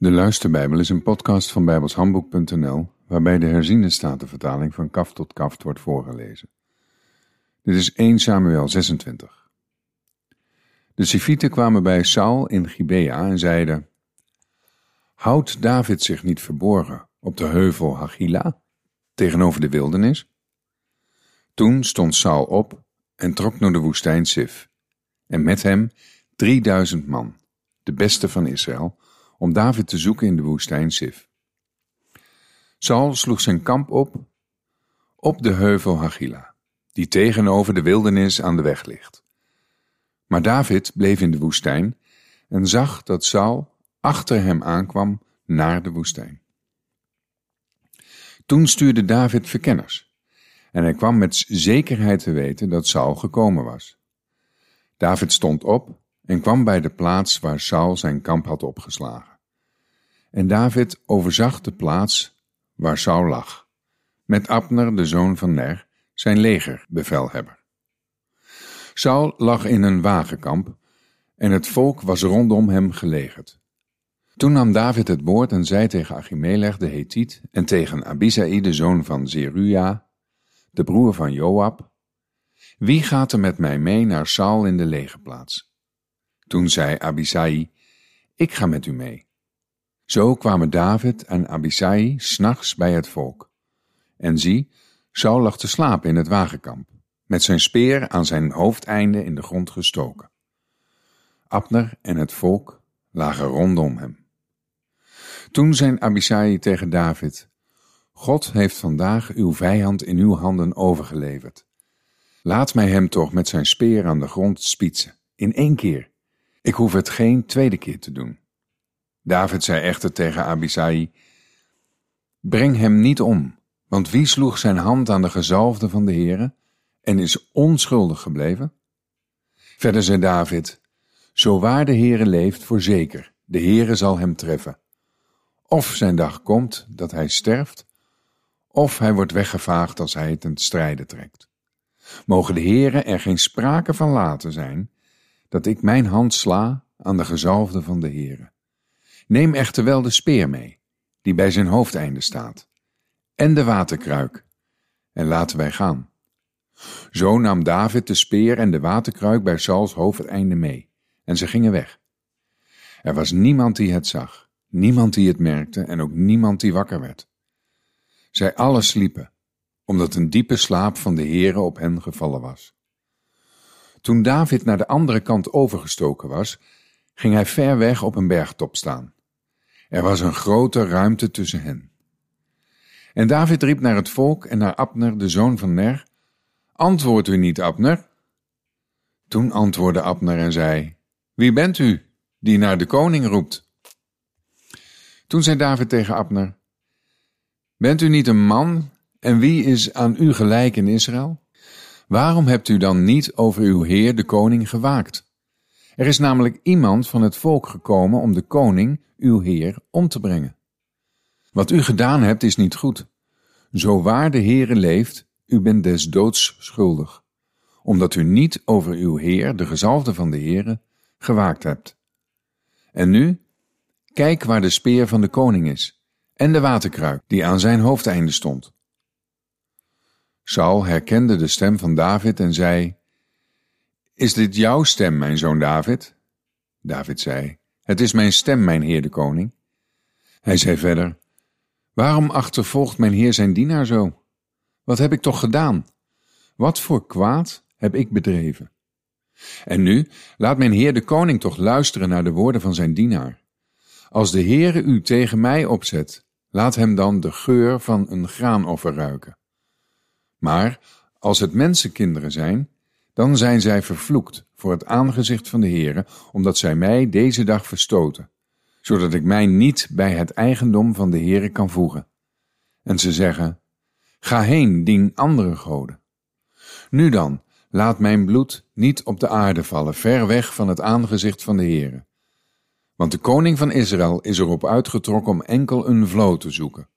De Luisterbijbel is een podcast van bijbelshandboek.nl waarbij de herziende statenvertaling van kaf tot kaft wordt voorgelezen. Dit is 1 Samuel 26. De Sifieten kwamen bij Saul in Gibea en zeiden: Houdt David zich niet verborgen op de heuvel Hagila tegenover de wildernis? Toen stond Saul op en trok naar de woestijn Sif, en met hem drieduizend man, de beste van Israël om David te zoeken in de woestijn Sif. Saul sloeg zijn kamp op op de heuvel Hagila, die tegenover de wildernis aan de weg ligt. Maar David bleef in de woestijn en zag dat Saul achter hem aankwam naar de woestijn. Toen stuurde David verkenners en hij kwam met zekerheid te weten dat Saul gekomen was. David stond op en kwam bij de plaats waar Saul zijn kamp had opgeslagen. En David overzag de plaats waar Saul lag, met Abner, de zoon van Ner, zijn legerbevelhebber. Saul lag in een wagenkamp en het volk was rondom hem gelegerd. Toen nam David het woord en zei tegen Achimelech de Hethiet en tegen Abisai de zoon van Zeruja, de broer van Joab, Wie gaat er met mij mee naar Saul in de legerplaats? Toen zei Abisai, Ik ga met u mee. Zo kwamen David en Abisai s'nachts bij het volk. En zie, Saul lag te slapen in het wagenkamp, met zijn speer aan zijn hoofdeinde in de grond gestoken. Abner en het volk lagen rondom hem. Toen zei Abisai tegen David, God heeft vandaag uw vijand in uw handen overgeleverd. Laat mij hem toch met zijn speer aan de grond spietsen, in één keer. Ik hoef het geen tweede keer te doen. David zei echter tegen Abisai, Breng hem niet om, want wie sloeg zijn hand aan de gezalfde van de Heere en is onschuldig gebleven? Verder zei David, Zo waar de Heere leeft, voorzeker, de Heere zal hem treffen. Of zijn dag komt dat hij sterft, of hij wordt weggevaagd als hij ten strijde trekt. Mogen de Heere er geen sprake van laten zijn, dat ik mijn hand sla aan de gezalfde van de Heere. Neem echter wel de speer mee, die bij zijn hoofdeinde staat, en de waterkruik, en laten wij gaan. Zo nam David de speer en de waterkruik bij Sauls hoofdeinde mee, en ze gingen weg. Er was niemand die het zag, niemand die het merkte en ook niemand die wakker werd. Zij allen sliepen, omdat een diepe slaap van de Heere op hen gevallen was. Toen David naar de andere kant overgestoken was, ging hij ver weg op een bergtop staan. Er was een grote ruimte tussen hen. En David riep naar het volk en naar Abner, de zoon van Ner: Antwoord u niet, Abner. Toen antwoordde Abner en zei: Wie bent u die naar de koning roept? Toen zei David tegen Abner: Bent u niet een man en wie is aan u gelijk in Israël? Waarom hebt u dan niet over uw heer de koning gewaakt? Er is namelijk iemand van het volk gekomen om de koning, uw heer, om te brengen. Wat u gedaan hebt is niet goed. Zo waar de Heere leeft, u bent des doods schuldig, omdat u niet over uw heer, de gezalfde van de Heere, gewaakt hebt. En nu, kijk waar de speer van de koning is, en de waterkruik die aan zijn hoofdeinde stond. Saul herkende de stem van David en zei, is dit jouw stem, mijn zoon David? David zei, Het is mijn stem, mijn heer de koning. Hij zei verder, Waarom achtervolgt mijn heer zijn dienaar zo? Wat heb ik toch gedaan? Wat voor kwaad heb ik bedreven? En nu, laat mijn heer de koning toch luisteren naar de woorden van zijn dienaar. Als de Heere u tegen mij opzet, laat hem dan de geur van een graanoffer ruiken. Maar als het mensenkinderen zijn, dan zijn zij vervloekt voor het aangezicht van de Heere, omdat zij mij deze dag verstoten, zodat ik mij niet bij het eigendom van de Heere kan voegen. En ze zeggen, ga heen, dien andere goden. Nu dan, laat mijn bloed niet op de aarde vallen, ver weg van het aangezicht van de Heere. Want de koning van Israël is erop uitgetrokken om enkel een vloot te zoeken,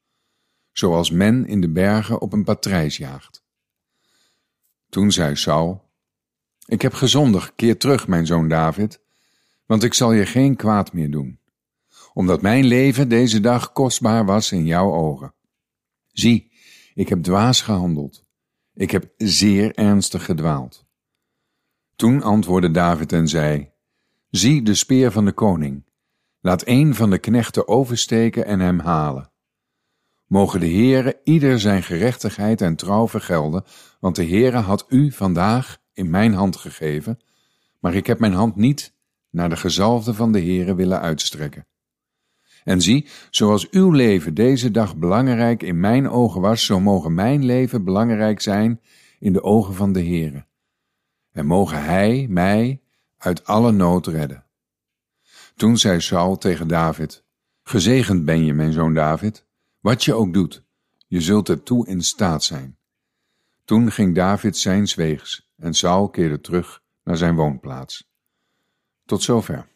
zoals men in de bergen op een patrijs jaagt. Toen zei Saul, ik heb gezondigd, keer terug, mijn zoon David, want ik zal je geen kwaad meer doen. omdat mijn leven deze dag kostbaar was in jouw ogen. Zie, ik heb dwaas gehandeld. Ik heb zeer ernstig gedwaald. Toen antwoordde David en zei: Zie de speer van de koning. Laat een van de knechten oversteken en hem halen. Mogen de Heere ieder zijn gerechtigheid en trouw vergelden, want de Heere had u vandaag in mijn hand gegeven, maar ik heb mijn hand niet naar de gezalfde van de Heere willen uitstrekken. En zie, zoals uw leven deze dag belangrijk in mijn ogen was, zo mogen mijn leven belangrijk zijn in de ogen van de Heere. En mogen Hij mij uit alle nood redden. Toen zei Saul tegen David, Gezegend ben je, mijn zoon David, wat je ook doet, je zult ertoe in staat zijn. Toen ging David zijns weegs en Saul keerde terug naar zijn woonplaats. Tot zover.